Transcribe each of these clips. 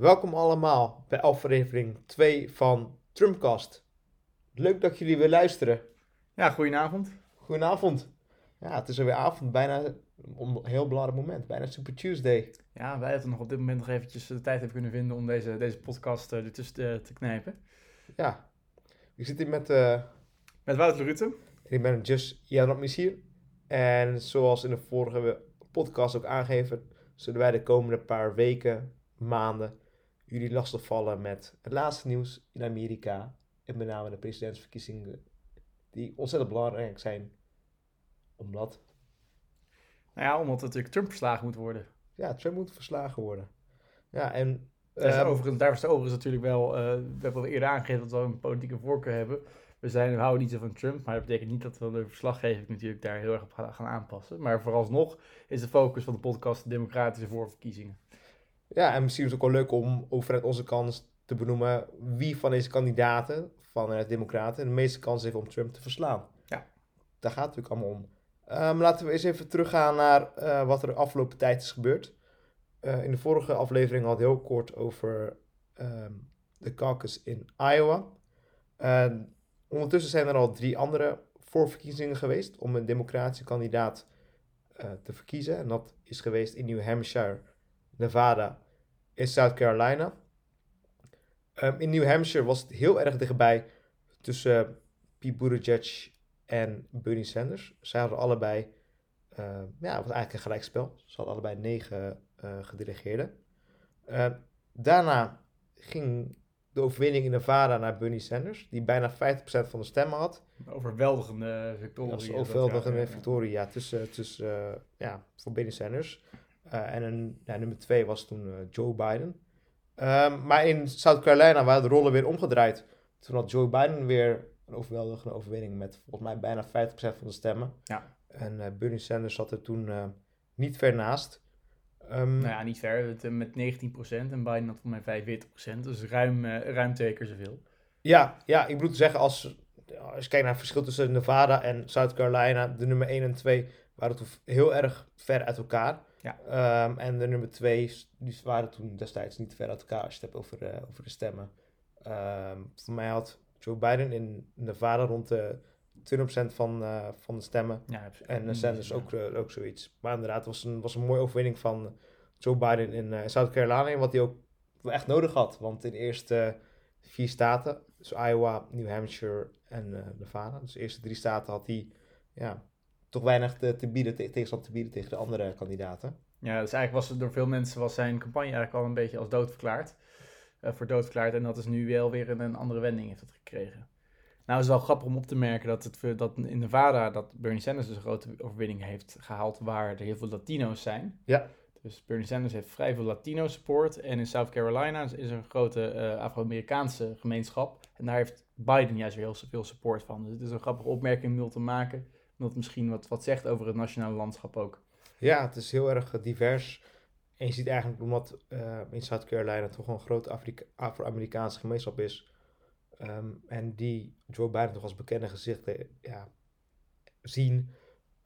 Welkom allemaal bij aflevering 2 van Trumpcast. Leuk dat jullie weer luisteren. Ja, goedenavond. Goedenavond. Ja, het is alweer avond, bijna een heel belangrijk moment, bijna Super Tuesday. Ja, wij hadden nog op dit moment nog eventjes de tijd hebben kunnen vinden om deze, deze podcast uh, ertussen te, te knijpen. Ja, ik zit hier met... Uh, met Wouter Rutte. Ik ben Just Jan Missier. En zoals in de vorige podcast ook aangegeven, zullen wij de komende paar weken, maanden, jullie lastigvallen met het laatste nieuws in Amerika. En met name de presidentsverkiezingen, die ontzettend belangrijk zijn. Omdat? Nou ja, omdat natuurlijk Trump verslagen moet worden. Ja, Trump moet verslagen worden. Ja, en... Um, overigens, daar was de overigens natuurlijk wel, uh, we hebben al eerder aangegeven dat we een politieke voorkeur hebben. We, zijn, we houden niet zo van Trump, maar dat betekent niet dat we de verslaggeving natuurlijk daar heel erg op gaan aanpassen. Maar vooralsnog is de focus van de podcast de democratische voorverkiezingen. Ja, en misschien is het ook wel leuk om over onze kans te benoemen wie van deze kandidaten van de Democraten de meeste kans heeft om Trump te verslaan. Ja. Daar gaat het natuurlijk allemaal om. Um, laten we eens even teruggaan naar uh, wat er de afgelopen tijd is gebeurd. Uh, in de vorige aflevering had ik heel kort over um, de caucus in Iowa. Uh, ondertussen zijn er al drie andere voorverkiezingen geweest om een democratische kandidaat eh, te verkiezen. En dat is geweest in New Hampshire, Nevada en South Carolina. Um, in New Hampshire was het heel erg dichtbij tussen Pete Buttigieg en Bernie Sanders. Zij hadden allebei, uh, ja, het was eigenlijk een gelijkspel. Ze hadden allebei negen uh, gedelegeerden. Uh, daarna ging de overwinning in Nevada naar Bernie Sanders, die bijna 50% van de stemmen had. Een overweldigende victorie. Ja, overweldigende victorie, ja, tussen, tussen, ja, voor Bernie Sanders. En een, ja, nummer twee was toen Joe Biden. Um, maar in South Carolina waren de rollen weer omgedraaid. Toen had Joe Biden weer een overweldigende overwinning met volgens mij bijna 50% van de stemmen. Ja. En uh, Bernie Sanders zat er toen uh, niet ver naast. Um, nou ja, niet ver, met 19% en Biden had volgens mij 45%. Dus ruim, ruim twee keer zoveel. Ja, ja, ik bedoel te zeggen, als, als je kijkt naar het verschil tussen Nevada en South Carolina, de nummer 1 en 2 waren toen heel erg ver uit elkaar. Ja. Um, en de nummer 2 die waren toen destijds niet ver uit elkaar als je het hebt over, over de stemmen. Um, voor mij had Joe Biden in Nevada rond de 20% van, uh, van de stemmen. Ja, en uh, Sanders ook, uh, ook zoiets. Maar inderdaad, het was een, was een mooie overwinning van Joe Biden in South Carolina. Wat hij ook echt nodig had. Want in de eerste vier staten, dus Iowa, New Hampshire en Nevada. Dus de eerste drie staten had hij ja, toch weinig te, te bieden, te, tegenstand te bieden tegen de andere kandidaten. Ja, dus eigenlijk was het door veel mensen was zijn campagne eigenlijk al een beetje als dood verklaard uh, voor dood verklaard. En dat is nu wel weer een, een andere wending heeft het gekregen. Nou, het is wel grappig om op te merken dat, het, dat in Nevada dat Bernie Sanders dus een grote overwinning heeft gehaald waar er heel veel Latino's zijn. Ja. Dus Bernie Sanders heeft vrij veel Latino support. En in South Carolina is er een grote uh, Afro-Amerikaanse gemeenschap. En daar heeft Biden juist weer heel veel support van. Dus het is een grappige opmerking om te maken. Het misschien wat, wat zegt over het nationale landschap ook. Ja, het is heel erg divers. En je ziet eigenlijk, omdat uh, in South Carolina toch een grote Afro-Amerikaanse gemeenschap is. Um, en die Joe Biden toch als bekende gezichten ja, zien.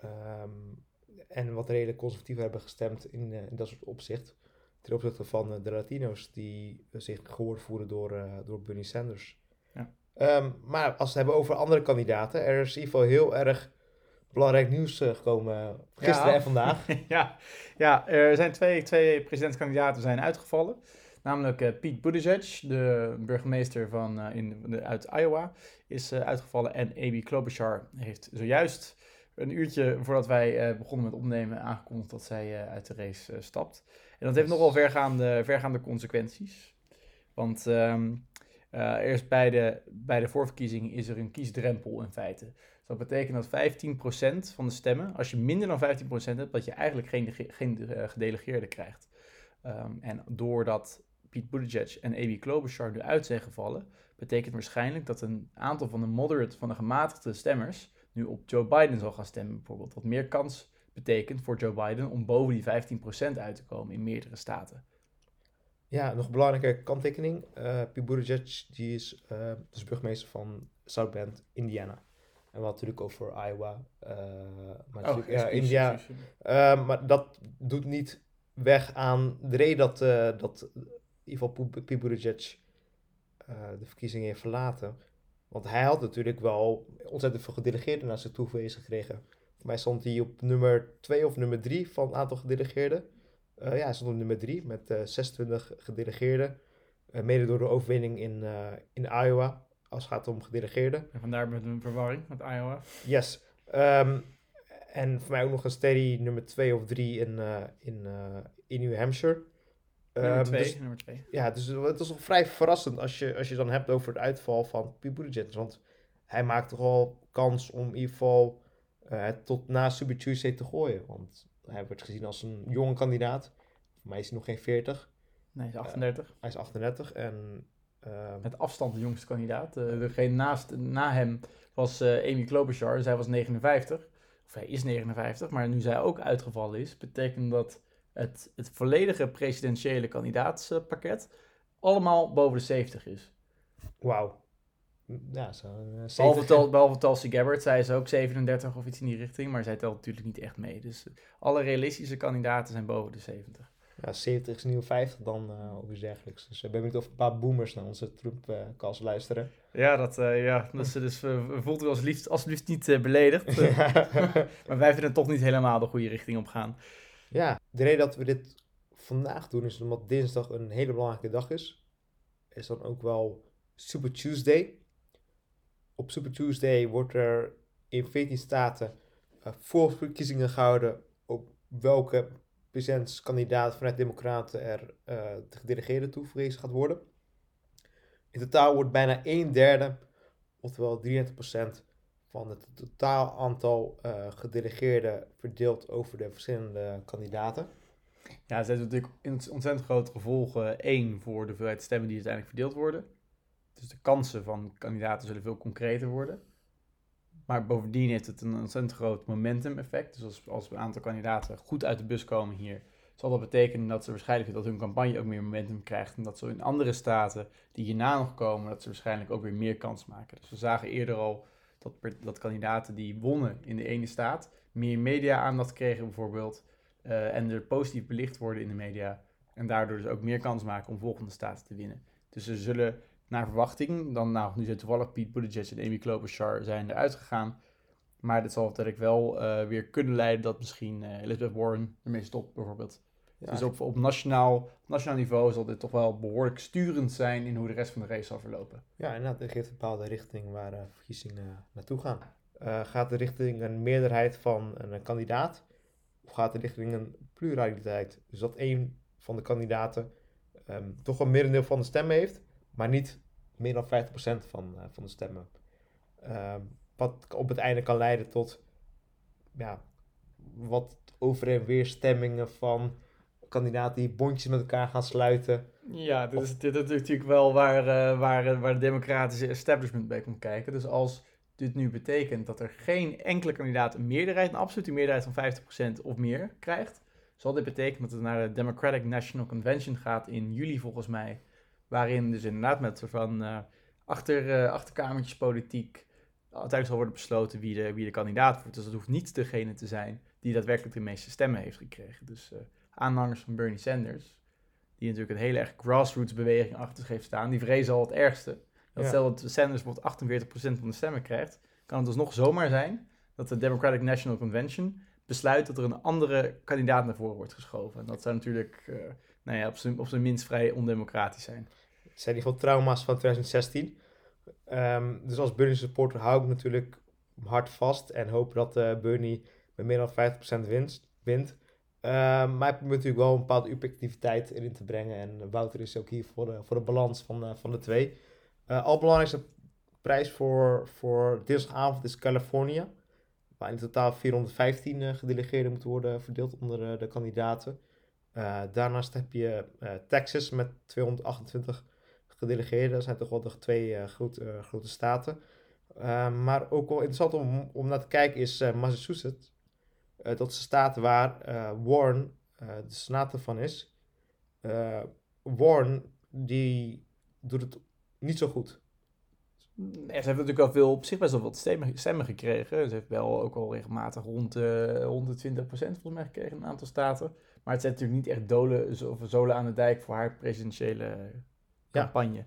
Um, en wat redelijk conservatief hebben gestemd in, uh, in dat soort opzicht. Ten opzichte van uh, de Latino's die zich gehoord voeren door, door Bernie Sanders. Ja. Um, maar als we het hebben over andere kandidaten, er is in ieder geval heel erg belangrijk nieuws uh, gekomen gisteren ja. en vandaag. ja. ja, er zijn twee, twee presidentskandidaten zijn uitgevallen. Namelijk uh, Pete Buttigieg, de burgemeester van, uh, in, de, uit Iowa, is uitgevallen. En Amy Klobuchar heeft zojuist een uurtje voordat wij begonnen met opnemen aangekondigd dat zij uit de race stapt. En dat heeft nogal vergaande, vergaande consequenties. Want um, eerst bij de, bij de voorverkiezing is er een kiesdrempel in feite. Dus dat betekent dat 15% van de stemmen, als je minder dan 15% hebt, dat je eigenlijk geen, geen uh, gedelegeerde krijgt. Um, en doordat Pete Buttigieg en Amy Klobuchar nu uit zijn gevallen, betekent waarschijnlijk dat een aantal van de moderate, van de gematigde stemmers, nu op Joe Biden zal gaan stemmen bijvoorbeeld. Wat meer kans betekent voor Joe Biden om boven die 15% uit te komen in meerdere staten. Ja, nog een belangrijke kanttekening. Uh, Pete Buttigieg die is uh, burgemeester van South Bend, Indiana. En wat natuurlijk over Iowa. Uh, maar oh, ja, India. Uh, maar dat doet niet weg aan de reden dat, uh, dat ieder geval Pete Buttigieg uh, de verkiezingen heeft verlaten. Want hij had natuurlijk wel ontzettend veel gedelegeerden naar zich toe gekregen. Voor mij stond hij op nummer 2 of nummer 3 van het aantal gedelegeerden. Uh, ja, hij stond op nummer 3 met uh, 26 gedelegeerden. mede door de overwinning in, in Iowa, als het gaat om gedelegeerden. En vandaar met een verwarring met Iowa. Yes. Um, en voor mij ook nog een steady nummer 2 of 3 in, in, in New Hampshire. Nummer Um, twee, dus- nummer twee. ja, dus het is nog vrij verrassend als je, als je dan hebt over het uitval van Pete Buttigieg. Want hij maakt toch wel kans om in ieder geval eh, het tot na Super Tuesday te gooien. Want hij wordt gezien als een jonge kandidaat. Voor mij is hij nog geen 40. Nee, hij is 38. Hij is 38 en... ehm, Met afstand de jongste kandidaat. Eh, degene naast, na hem was eh, Amy Klobuchar. Zij was 59. Of hij is 59. Maar nu zij ook uitgevallen is, betekent dat het, het volledige presidentiële kandidaatspakket allemaal boven de 70 is. Wauw. Ja, zo... eh, Behalve, 70 Tal, behalve Tulsi Gabbard, zij is ook 37 of iets in die richting, maar zij telt natuurlijk niet echt mee. Dus alle realistische kandidaten zijn boven de 70. Ja, 70 is nieuw 50 dan uh, of iets dergelijks. Dus ik ben benieuwd of een paar boomers naar onze troepkast luisteren. Ja, dat, uh, ja, dus, dus uh, voelt u alsjeblieft, alsjeblieft niet uh, beledigd. maar wij vinden het toch niet helemaal de goede richting op gaan. Ja, de reden dat we dit vandaag doen is omdat dinsdag een hele belangrijke dag is. Is dan ook wel Super Tuesday. Op Super Tuesday wordt er in 14 staten uh, voorverkiezingen gehouden op welke presidentskandidaat vanuit Democraten er de gedelegeerde toeverwezen gaat worden. In totaal wordt bijna een derde, oftewel 33% van het totaal aantal uh, gedelegeerden verdeeld over de verschillende kandidaten. Ja, het heeft natuurlijk ontzettend grote gevolgen. Eén, voor de hoeveelheid stemmen die uiteindelijk verdeeld worden. Dus de kansen van kandidaten zullen veel concreter worden. Maar bovendien heeft het een ontzettend groot momentum effect. Dus als, als een aantal kandidaten goed uit de bus komen hier, zal dat betekenen dat ze waarschijnlijk dat hun campagne ook meer momentum krijgt. En dat ze in andere staten die hierna nog komen, dat ze waarschijnlijk ook weer meer kans maken. Dus we zagen eerder al dat, dat kandidaten die wonnen in de ene staat meer media-aandacht kregen bijvoorbeeld. Uh, en er positief belicht worden in de media. En daardoor dus ook meer kans maken om volgende staten te winnen. Dus ze zullen naar verwachting, dan nou, nu zijn toevallig Pete Buttigieg en Amy Klobuchar zijn eruit gegaan. Maar dit zal uiteindelijk wel uh, weer kunnen leiden dat misschien uh, Elizabeth Warren ermee stopt bijvoorbeeld. Ja. Dus op, op nationaal, nationaal niveau zal dit toch wel behoorlijk sturend zijn in hoe de rest van de race zal verlopen. Ja, inderdaad, het geeft een bepaalde richting waar uh, verkiezingen naartoe gaan. Gaat de richting een meerderheid van een kandidaat? Of gaat de richting een pluraliteit? Dus dat één van de kandidaten um, toch een merendeel van de stemmen heeft, maar niet meer dan 50% van, uh, van de stemmen. Um, wat op het einde kan leiden tot ja, wat over- en weerstemmingen van kandidaten die bondjes met elkaar gaan sluiten. Ja, dit is, dit is natuurlijk wel waar, uh, waar, waar de democratische establishment bij komt kijken. Dus als dit nu betekent dat er geen enkele kandidaat een meerderheid, een absolute meerderheid van 50% of meer krijgt, zal dit betekenen dat het naar de Democratic National Convention gaat in juli volgens mij. Waarin dus inderdaad met soort van uh, achter, uh, achterkamertjes politiek uiteindelijk zal worden besloten wie de, wie de kandidaat wordt. Dus dat hoeft niet degene te zijn die daadwerkelijk de meeste stemmen heeft gekregen. Dus uh, aanhangers van Bernie Sanders, die natuurlijk een hele erg grassroots beweging achter zich heeft staan, die vrezen al het ergste. Dat ja. stel dat Sanders bijvoorbeeld 48% van de stemmen krijgt, kan het dus nog zomaar zijn dat de Democratic National Convention besluit dat er een andere kandidaat naar voren wordt geschoven. En dat zou natuurlijk, uh, nou ja, op zijn, op zijn minst vrij ondemocratisch zijn. Zijn in ieder geval trauma's van 2016. Um, dus als Bernie supporter hou ik natuurlijk hard vast en hoop dat uh, Bernie met meer dan 50% winst, wint. Uh, maar ik probeer natuurlijk wel een bepaalde objectiviteit erin te brengen. En Wouter is ook hier voor de, voor de balans van, uh, van de twee. Uh, prijs voor, voor dinsdagavond is Californië. Waar in totaal 415 uh, gedelegeerden moeten worden verdeeld onder de kandidaten. Daarnaast heb je Texas met 228 gedelegeerden. Dat zijn toch wel de twee grote, grote staten. maar ook wel interessant om, om naar te kijken is Massachusetts. dat is de staat waar Warren de senator van is. Warren die doet het niet zo goed. ze heeft natuurlijk wel veel, op zich best wel wat stemmen, gekregen. Ze heeft wel ook al regelmatig rond, de, rond de 20% volgens mij gekregen in een aantal staten. Maar het zet natuurlijk niet echt dolen, of zolen aan de dijk voor haar presidentiële campagne.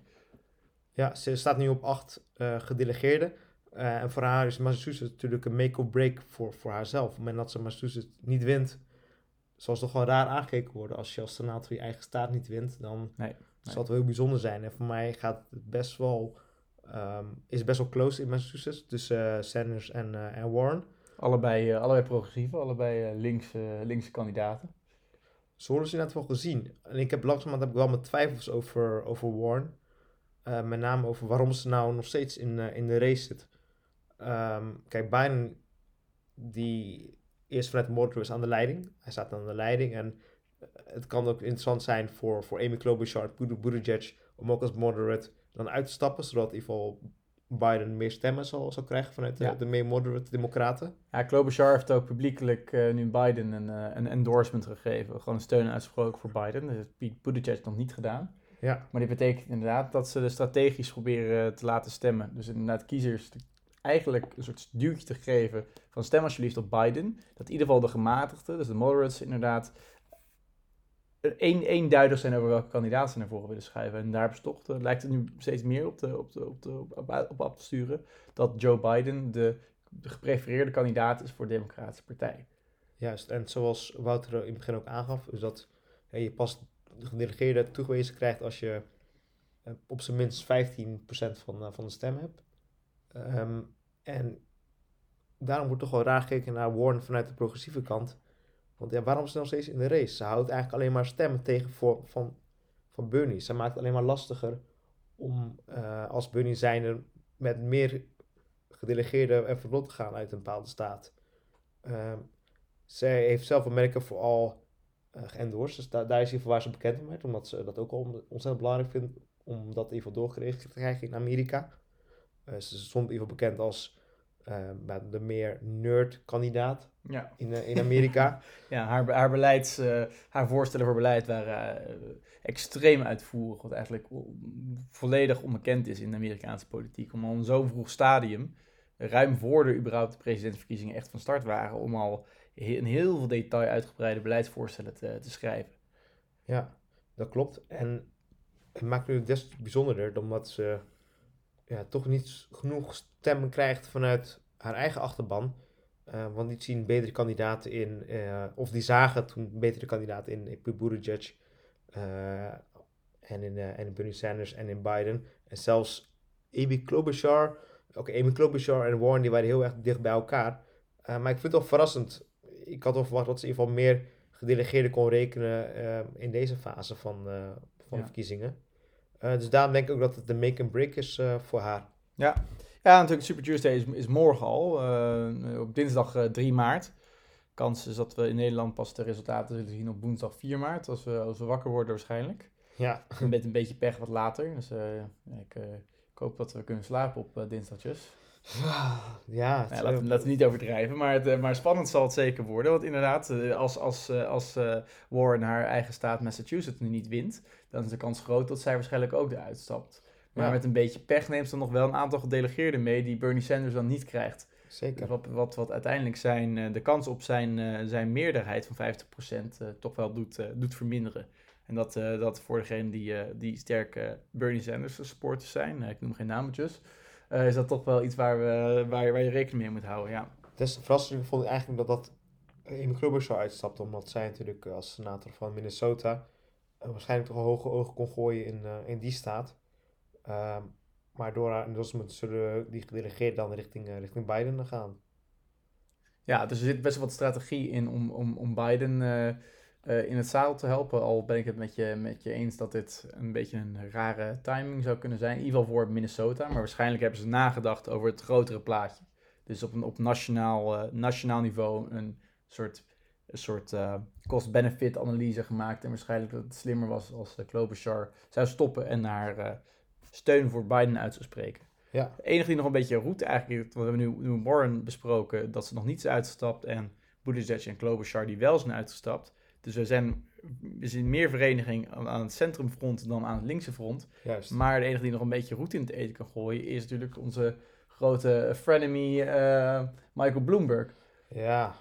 Ja, ze staat nu op acht uh, gedelegeerden. Uh, en voor haar is Massachusetts natuurlijk een make-or-break voor, voor haarzelf. Op het moment dat ze Massachusetts niet wint, zal ze toch gewoon raar aangekeken worden. Als je als senator je eigen staat niet wint, dan nee, zal het wel heel bijzonder zijn. En voor mij gaat het best wel, um, is best wel close in Massachusetts tussen uh, Sanders en, en Warren. Allebei, allebei progressieve, allebei linkse, linkse kandidaten. Zo worden ze inderdaad wel gezien. En ik heb langzamerhand heb ik wel mijn twijfels over, over Warren. met name over waarom ze nou nog steeds in, in de race zit. Um, kijk, Biden die is vanuit Moderates aan de leiding. Hij staat aan de leiding en eh, het kan ook interessant zijn voor, voor Amy Klobuchar, Buttigieg, om ook als moderate dan uit te stappen, zodat in ieder geval Biden meer stemmen zal, zal krijgen vanuit de, de meer moderate democraten. Ja, Klobuchar heeft ook publiekelijk uh, nu Biden een, uh, een endorsement gegeven. Gewoon een steun uitgesproken voor Biden. Dat heeft Pete Buttigieg nog niet gedaan. Ja. Maar dit betekent inderdaad dat ze de strategisch proberen te laten stemmen. Dus inderdaad kiezers eigenlijk een soort duwtje te geven van stem alsjeblieft op Biden. Dat in ieder geval de gematigden, dus de moderates inderdaad, een, eenduidig zijn over welke kandidaat ze naar voren willen schuiven. En daar uh, lijkt het nu steeds meer op, de, op, de, op, op, af te sturen dat Joe Biden de, de geprefereerde kandidaat is voor de Democratische Partij. Juist, en zoals Wouter in het begin ook aangaf, is dat je pas de gedelegeerde toegewezen krijgt als je uh, op zijn minst 15% van, uh, van de stem hebt. Um, en daarom wordt toch wel raar gekeken naar Warren vanuit de progressieve kant. Want ja, waarom is ze nog steeds in de race? Ze houdt eigenlijk alleen maar stemmen tegen voor, van, van Bernie. Ze maakt het alleen maar lastiger om uh, als Bernie zijnde met meer gedelegeerden en verbod te gaan uit een bepaalde staat. Um, zij heeft zelf Amerika vooral uh, daar is in waar ze bekend om. Omdat ze dat ook al ontzettend belangrijk vindt om dat geval doorgeregeld te krijgen in Amerika. Uh, ze ieder geval bekend als uh, de meer nerd-kandidaat ja. in, uh, in Amerika. ja, haar, haar, beleids, haar voorstellen voor beleid waren extreem uitvoerig, wat eigenlijk volledig onbekend is in de Amerikaanse politiek. Om al in zo'n vroeg stadium, ruim voor de überhaupt de presidentsverkiezingen echt van start waren, om al in heel veel detail uitgebreide beleidsvoorstellen te, te schrijven. Ja, dat klopt. En het maakt nu des bijzonderder, omdat ze ja, toch niet genoeg stemmen krijgt vanuit haar eigen achterban. Uh, want die zien betere kandidaten in, uh, of die zagen toen betere kandidaten in, in Buttigieg uh, en, in, en in Bernie Sanders en in Biden. En zelfs Amy Klobuchar, oké, Amy Klobuchar en Warren die waren heel erg dicht bij elkaar. maar ik vind het toch verrassend. Ik had toch verwacht dat ze in ieder geval meer gedelegeerden kon rekenen in deze fase van, van ja. verkiezingen. Uh, dus daarom denk ik ook dat het de make and break is uh, voor haar. Ja. ja, natuurlijk Super Tuesday is, is morgen al, uh, op dinsdag 3 maart. Kans is dat we in Nederland pas de resultaten zullen zien op woensdag 4 maart, als we, als we wakker worden waarschijnlijk. Ja. Met een beetje pech wat later, dus ik, ik, hoop dat we kunnen slapen op dinsdagjes. Ja, ja laten, laten, we niet overdrijven, maar, het, eh, maar spannend zal het zeker worden. Want inderdaad, eh, als, als, eh, als Warren haar eigen staat Massachusetts nu niet wint, dan is de kans groot dat zij waarschijnlijk ook eruit stapt. Maar met een beetje pech neemt ze nog wel een aantal gedelegeerden mee die Bernie Sanders dan niet krijgt. Zeker. Dus wat, wat, wat uiteindelijk zijn, de kans op zijn, zijn meerderheid van 50% toch wel doet, doet verminderen. En dat, dat voor degenen die, die sterke Bernie Sanders supporters zijn, ik noem geen nametjes, uh, is dat toch wel iets waar, we, waar, waar je rekening mee moet houden. Ja. Des te verrassend vond ik eigenlijk dat dat Amy Klobuchar uitstapte, omdat zij natuurlijk eh, als senator van Minnesota uh, waarschijnlijk toch een hoge ogen kon gooien in, uh, in die staat. Ehm, maar door haar endorsement zullen die gedelegeerden dan richting, richting Biden gaan. Ja, dus er zit best wel wat strategie in om, om, om Biden in het zadel te helpen. Al ben ik het met je, met je eens dat dit een beetje een rare timing zou kunnen zijn. In ieder geval voor Minnesota. Maar waarschijnlijk hebben ze nagedacht over het grotere plaatje. Dus op, een, op nationaal, uh, nationaal niveau een soort, een soort uh, cost-benefit analyse gemaakt. En waarschijnlijk dat het slimmer was als de Klobuchar zou stoppen en naar steun voor Biden uit zou spreken. Ja. Het enige die nog een beetje roet eigenlijk, we hebben nu, nu Warren besproken dat ze nog niet is uitgestapt en Buttigieg en Klobuchar die wel zijn uitgestapt. Dus we zijn we zien meer vereniging aan, het centrumfront dan aan het linkse front. Juist. Maar de enige die nog een beetje roet in het eten kan gooien is natuurlijk onze grote frenemy eh, Michael Bloomberg. Ja,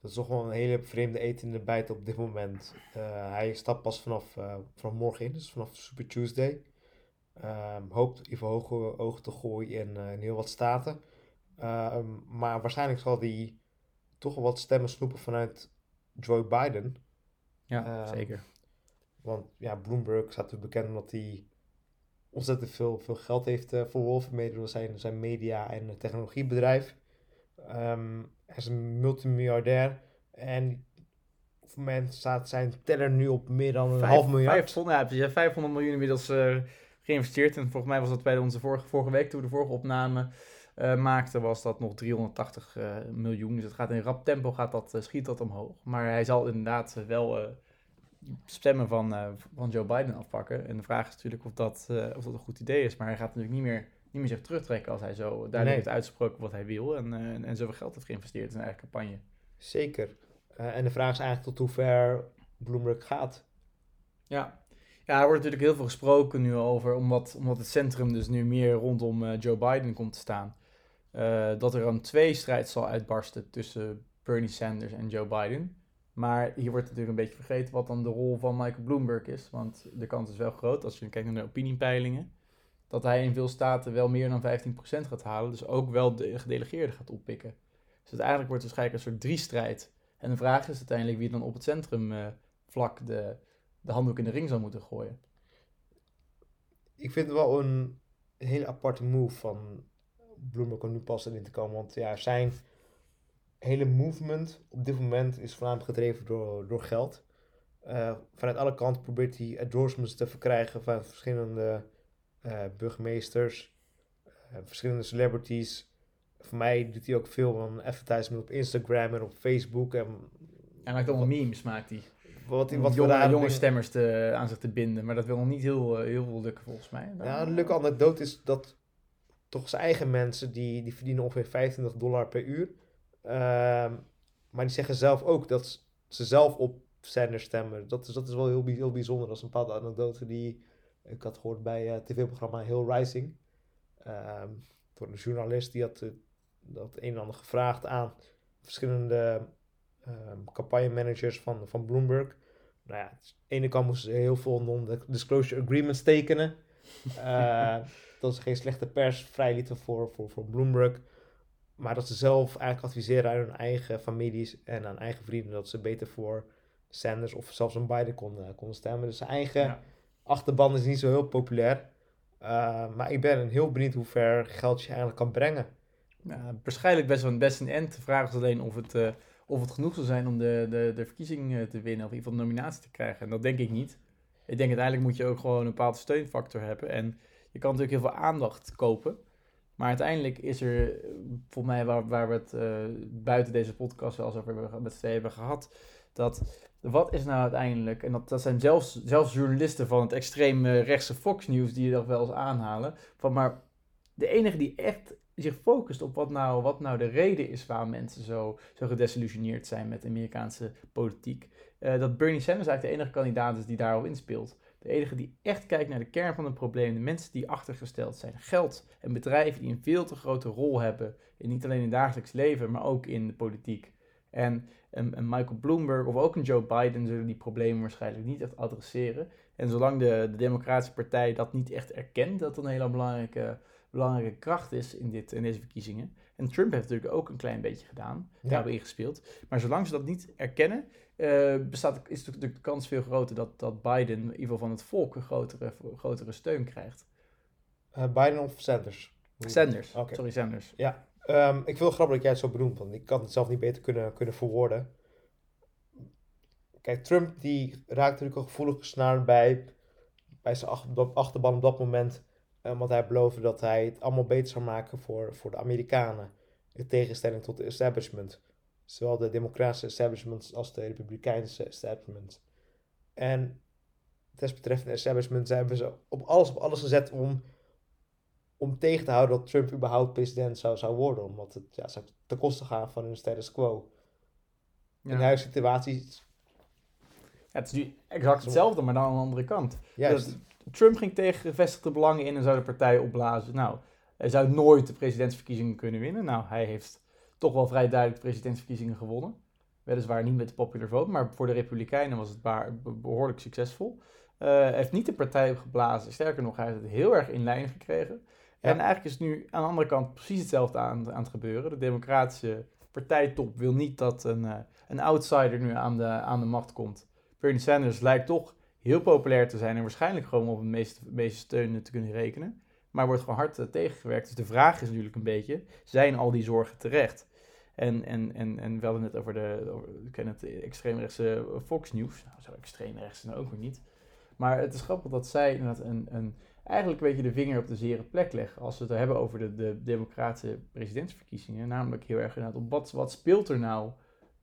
dat is toch wel een hele vreemde eten in de bijt op dit moment. Eh, hij stapt pas vanaf, vanaf morgen in, dus vanaf Super Tuesday. Ehm, hoopt even hoge ogen te gooien in, in heel wat staten. Ehm, maar waarschijnlijk zal hij toch wel wat stemmen snoepen vanuit Joe Biden. Ja, Ehm, zeker. Want ja, Bloomberg staat natuurlijk bekend omdat hij ontzettend veel, veel geld heeft uh, verworven mede door zijn, zijn media- en technologiebedrijf. Ehm, hij is een multimiljardair en op het moment staat zijn teller nu op meer dan een Vijf- half miljard. 500, ja, precies, 500 miljoen inmiddels eh, geïnvesteerd. En volgens mij was dat bij onze vorige, vorige week, toen we de vorige opname eh, maakten, was dat nog 380 eh, miljoen. Dus het gaat in rap tempo, gaat dat, eh, schiet dat omhoog. Maar hij zal inderdaad wel stemmen van, van Joe Biden afpakken. En de vraag is natuurlijk of dat, of dat een goed idee is. Maar hij gaat natuurlijk niet meer, niet meer zich terugtrekken als hij zo duidelijk Nee. heeft uitgesproken wat hij wil. En, en, en zoveel geld heeft geïnvesteerd in zijn eigen campagne. Zeker. En de vraag is eigenlijk tot hoe ver Bloomberg gaat. Ja. ja, er wordt natuurlijk heel veel gesproken nu over, omdat, omdat het centrum dus nu meer rondom Joe Biden komt te staan. Eh, dat er een tweestrijd zal uitbarsten tussen Bernie Sanders en Joe Biden. Maar hier wordt natuurlijk een beetje vergeten wat dan de rol van Michael Bloomberg is. Want de kans is wel groot, als je kijkt naar de opiniepeilingen, dat hij in veel staten wel meer dan 15% gaat halen. Dus ook wel de gedelegeerden gaat oppikken. Dus uiteindelijk wordt het waarschijnlijk een soort driestrijd. En de vraag is uiteindelijk wie dan op het centrumvlak de, de handdoek in de ring zou moeten gooien. Ik vind het wel een hele aparte move van Bloomberg om nu pas erin te komen. Want ja, zijn hele movement op dit moment is voornamelijk gedreven door, door geld. Eh, vanuit alle kanten probeert hij endorsements te verkrijgen van verschillende eh, burgemeesters, eh, verschillende celebrities. Voor mij doet hij ook veel van advertisement op Instagram en op Facebook. En Hij maakt allemaal memes, maakt hij. wat, Om wat jonge, daar jonge stemmers te, aan zich te binden. Maar dat wil nog niet heel, heel veel lukken volgens mij. Ja, een leuke anekdote is dat toch zijn eigen mensen, die, die verdienen ongeveer 25 dollar per uur. Ehm, maar die zeggen zelf ook dat ze zelf op Sanders stemmen. Dat is, dat is wel heel, heel bijzonder. Dat is een bepaalde anekdote die ik had gehoord bij het tv-programma Hill Rising. Ehm, door een journalist die had eh, dat een en ander gevraagd aan verschillende ehm campagnemanagers van, van Bloomberg. Nou ja, aan de ene kant moesten ze heel veel non-disclosure agreements tekenen. Eh, dat ze geen slechte pers vrijlieten voor, voor, voor Bloomberg. Maar dat ze zelf eigenlijk adviseren aan hun eigen families en aan eigen vrienden dat ze beter voor Sanders of zelfs een Biden konden, konden stemmen. Dus zijn eigen Ja. achterban is niet zo heel populair. Uh, maar ik ben heel benieuwd hoe ver geld je eigenlijk kan brengen. Ja, waarschijnlijk best wel best een end. De vraag is alleen of het, uh, of het genoeg zal zijn om de, de, de verkiezing uh, te winnen. Of in ieder geval de nominatie te krijgen. En dat denk ik niet. Ik denk uiteindelijk moet je ook gewoon een bepaalde steunfactor hebben. En je kan natuurlijk heel veel aandacht kopen. Maar uiteindelijk is er, volgens mij waar, waar we het uh, buiten deze podcast wel eens over met z'n hebben gehad. Dat wat is nou uiteindelijk, en dat, dat zijn zelfs, zelfs journalisten van het extreem rechtse Fox News die dat wel eens aanhalen. Van maar de enige die echt zich focust op wat nou, wat nou de reden is waarom mensen zo, zo gedesillusioneerd zijn met Amerikaanse politiek. Uh, dat Bernie Sanders eigenlijk de enige kandidaat is die daarop inspeelt. De enige die echt kijkt naar de kern van het probleem. De mensen die achtergesteld zijn. Geld en bedrijven die een veel te grote rol hebben. In niet alleen in het dagelijks leven, maar ook in de politiek. En, en, en, Michael Bloomberg of ook een Joe Biden zullen die problemen waarschijnlijk niet echt adresseren. En zolang de, de Democratische Partij dat niet echt erkent, dat dat een hele belangrijke, belangrijke kracht is in, dit, in deze verkiezingen. En Trump heeft natuurlijk ook een klein beetje gedaan, Ja. daarop ingespeeld. Maar zolang ze dat niet erkennen, uh, bestaat, is natuurlijk de kans veel groter dat, dat Biden in ieder geval van het volk een grotere, grotere steun krijgt. Uh, Biden of Sanders? Sanders, Okay. sorry Sanders. Ja, um, ik wil grappig dat jij het zo benoemt, want ik kan het zelf niet beter kunnen, kunnen verwoorden. Kijk, Trump die raakt natuurlijk een gevoelige snaar bij, bij zijn achterban op dat moment. Um, want hij beloofde dat hij het allemaal beter zou maken voor, voor de Amerikanen. In tegenstelling tot de establishment. Zowel de democratische establishment als de republikeinse establishment. En desbetreffende establishment hebben ze op alles op alles gezet om, om tegen te houden dat Trump überhaupt president zou, zou worden. Omdat het ja, zou ten koste gaan van hun status quo. Ja. In de huidige situatie Ja, het is nu exact hetzelfde, maar dan aan de andere kant. Juist. Dat- Trump ging tegen gevestigde belangen in en zou de partij opblazen. Nou, hij zou nooit de presidentsverkiezingen kunnen winnen. Nou, hij heeft toch wel vrij duidelijk de presidentsverkiezingen gewonnen. Weliswaar niet met de popular vote, maar voor de Republikeinen was het behoorlijk succesvol. Eh, hij heeft niet de partij opgeblazen. Sterker nog, hij heeft het heel erg in lijn gekregen. Ja. En eigenlijk is nu aan de andere kant precies hetzelfde aan, aan het gebeuren. De democratische partijtop wil niet dat een, eh, een outsider nu aan de, aan de macht komt. Bernie Sanders lijkt toch heel populair te zijn en waarschijnlijk gewoon op de meeste, meeste steun te kunnen rekenen. Maar wordt gewoon hard eh, tegengewerkt. Dus de vraag is natuurlijk een beetje, zijn al die zorgen terecht? En, en, en, en we hadden het over de, over, ik ken het extreemrechtse Fox News. Nou, zo extreemrechts nou ook weer niet. Maar het is grappig dat zij inderdaad een, een, eigenlijk een beetje de vinger op de zere plek leggen. Als we het hebben over de, de democratische presidentsverkiezingen. Namelijk heel erg inderdaad op wat, wat speelt er nou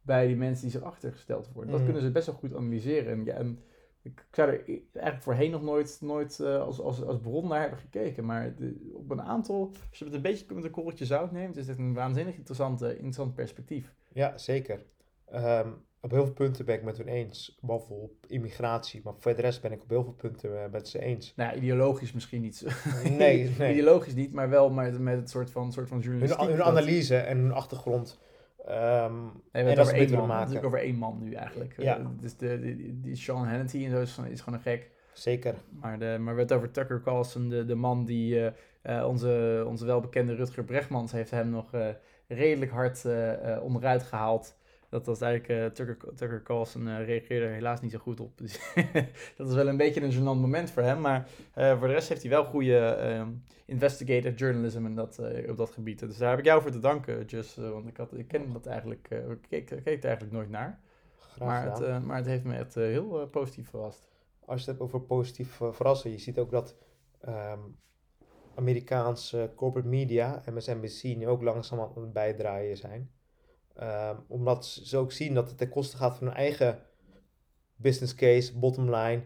bij die mensen die zich achtergesteld worden. Dat Mhm. kunnen ze best wel goed analyseren. En, ja, en ik zou er eigenlijk voorheen nog nooit, nooit eh, als, als, als bron naar hebben gekeken. Maar de- op een aantal, als je het een beetje met een korreltje zout neemt, is dit een waanzinnig interessant, interessant perspectief. Ja, zeker. Ehm, op heel veel punten ben ik met hun eens. Behalve op immigratie. Maar voor de rest ben ik op heel veel punten eh, met ze eens. Nou, ideologisch misschien niet. Nee, nee. Ideologisch niet, maar wel met, met het soort van, soort van journalistiek. hun analyse en hun achtergrond. Nee, we en hebben dat over één man. maken. Over één man nu eigenlijk. Ja. Eh, dus de, die, die Sean Hannity en zo is, gewoon- is gewoon een gek. Zeker. Maar, de, maar we hebben het over Tucker Carlson, de, de man die eh, eh, onze, onze welbekende Rutger Brechtmans heeft hem nog redelijk hard onderuit gehaald. Dat was eigenlijk, eh, Tucker, Tucker Carlson eh, reageerde er helaas niet zo goed op. Dus dat is wel een beetje een gênant moment voor hem. Maar eh, voor de rest heeft hij wel goede ehm, investigative journalism in dat, op dat gebied. Dus daar heb ik jou voor te danken, Just. want ik, had, ik ken dat eigenlijk, ik keek, ik keek er eigenlijk nooit naar. Graag Maar het, maar het heeft me echt heel positief verrast. Als je het hebt over positief verrassen. Je ziet ook dat ehm, Amerikaanse corporate media, MSNBC, nu ook langzaam aan het bijdraaien zijn. Ehm, omdat ze ook zien dat het ten koste gaat van hun eigen business case, bottom line.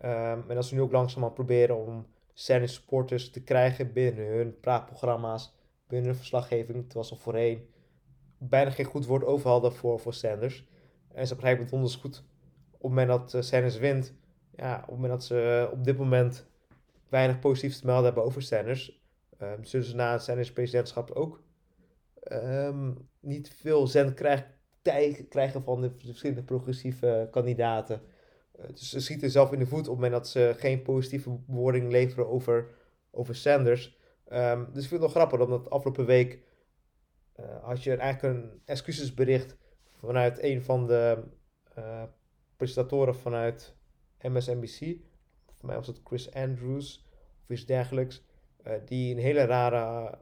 Ehm, en dat ze nu ook langzaam aan proberen om Sanders supporters te krijgen binnen hun praatprogramma's, binnen hun verslaggeving. Terwijl ze voorheen bijna geen goed woord over hadden voor, voor Sanders. En ze begrijpen het donders goed. Op het moment dat eh, Sanders wint, ja, op het moment dat ze op dit moment weinig positiefs te melden hebben over Sanders, ehm, zullen ze na Sanders presidentschap ook ehm, niet veel zendkrijg krijgen van de verschillende progressieve kandidaten. Eh, dus ze schieten zelf in de voet op het moment dat ze geen positieve bewoording leveren over, over Sanders. Ehm, dus ik vind het wel grappig, omdat afgelopen week eh, had je eigenlijk een excusesbericht vanuit een van de eh, presentatoren vanuit MSNBC. Voor mij was het Chris Andrews of iets dergelijks. die een hele rare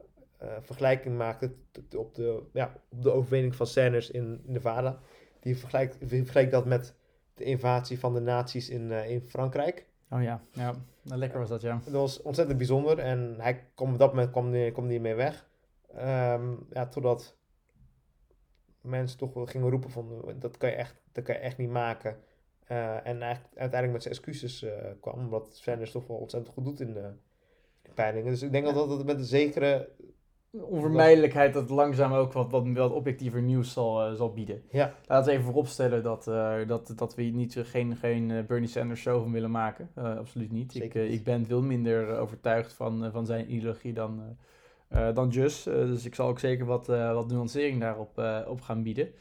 vergelijking maakte op de, ja, op de overwinning van Sanders in Nevada. Die vergelijkt, vergelijkt dat met de invasie van de nazi's in, eh, in Frankrijk. Oh ja, ja. Nou, lekker was dat, ja. Dat was ontzettend bijzonder en hij kwam op dat moment kwam die, kwam die mee weg. Ehm, ja, totdat mensen toch wel gingen roepen van dat kan je echt, dat kan je echt niet maken. Eh, en eigenlijk uiteindelijk met zijn excuses eh, kwam, omdat Sanders toch wel ontzettend goed doet in de peilingen. Dus ik denk Ja. dat dat met een zekere... Onvermijdelijkheid dat het langzaam ook wat, wat, wat objectiever nieuws zal, eh, zal bieden. Ja, Laten we even vooropstellen dat, eh, dat, dat we niet, eh, geen, geen Bernie Sanders show van willen maken. Absoluut niet. Ik, niet. ik ben veel minder overtuigd van, van zijn ideologie dan, dan Just. Dus ik zal ook zeker wat, wat nuancering daarop op gaan bieden.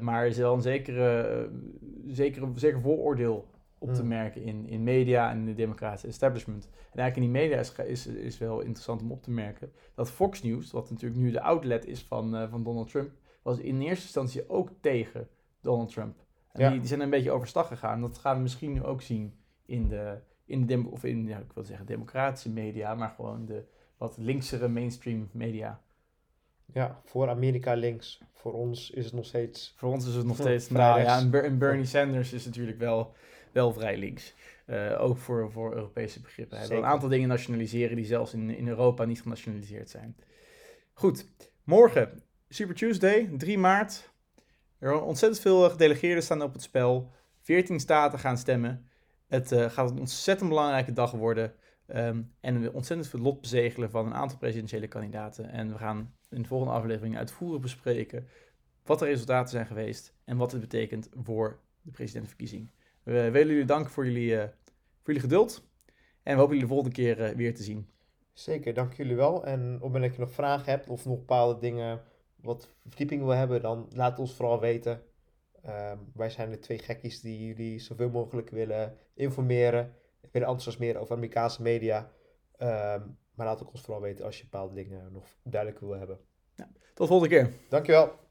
Maar er is wel een zekere, zekere, zeker vooroordeel op te Mm. merken in, in media en in de democratische establishment. En eigenlijk in die media is, is, is wel interessant om op te merken dat Fox News, wat natuurlijk nu de outlet is van, eh, van Donald Trump, was in eerste instantie ook tegen Donald Trump. En Ja. die, die zijn een beetje overstag gegaan. Dat gaan we misschien nu ook zien in de, in de of in, ja, ik wil zeggen democratische media, maar gewoon de wat linksere mainstream media. ja, voor Amerika links. Voor ons is het nog steeds... Voor ons is het nog steeds, nou ja, en Bernie Sanders is natuurlijk wel, wel vrij links. Eh, ook voor, voor Europese begrippen. Hij wil een aantal dingen nationaliseren die zelfs in, in Europa niet genationaliseerd zijn. Goed, morgen, Super Tuesday, 3 maart. Er zijn ontzettend veel gedelegeerden staan op het spel. 14 staten gaan stemmen. Het eh, gaat een ontzettend belangrijke dag worden. Ehm, en we ontzettend veel lot bezegelen van een aantal presidentiële kandidaten. En we gaan in de volgende aflevering uitvoerig bespreken wat de resultaten zijn geweest en wat het betekent voor de presidentsverkiezing. We willen jullie danken voor jullie, eh, voor jullie geduld. En we hopen jullie de volgende keer eh, weer te zien. Zeker, dank jullie wel. En op het moment dat je nog vragen hebt of nog bepaalde dingen wat verdieping wil hebben, dan laat ons vooral weten. Ehm, wij zijn de twee gekkies die jullie zoveel mogelijk willen informeren, willen enthousiasmeren over Amerikaanse media. Ehm, maar laat ook ons vooral weten als je bepaalde dingen nog duidelijk wil hebben. Tot de volgende keer. Dankjewel.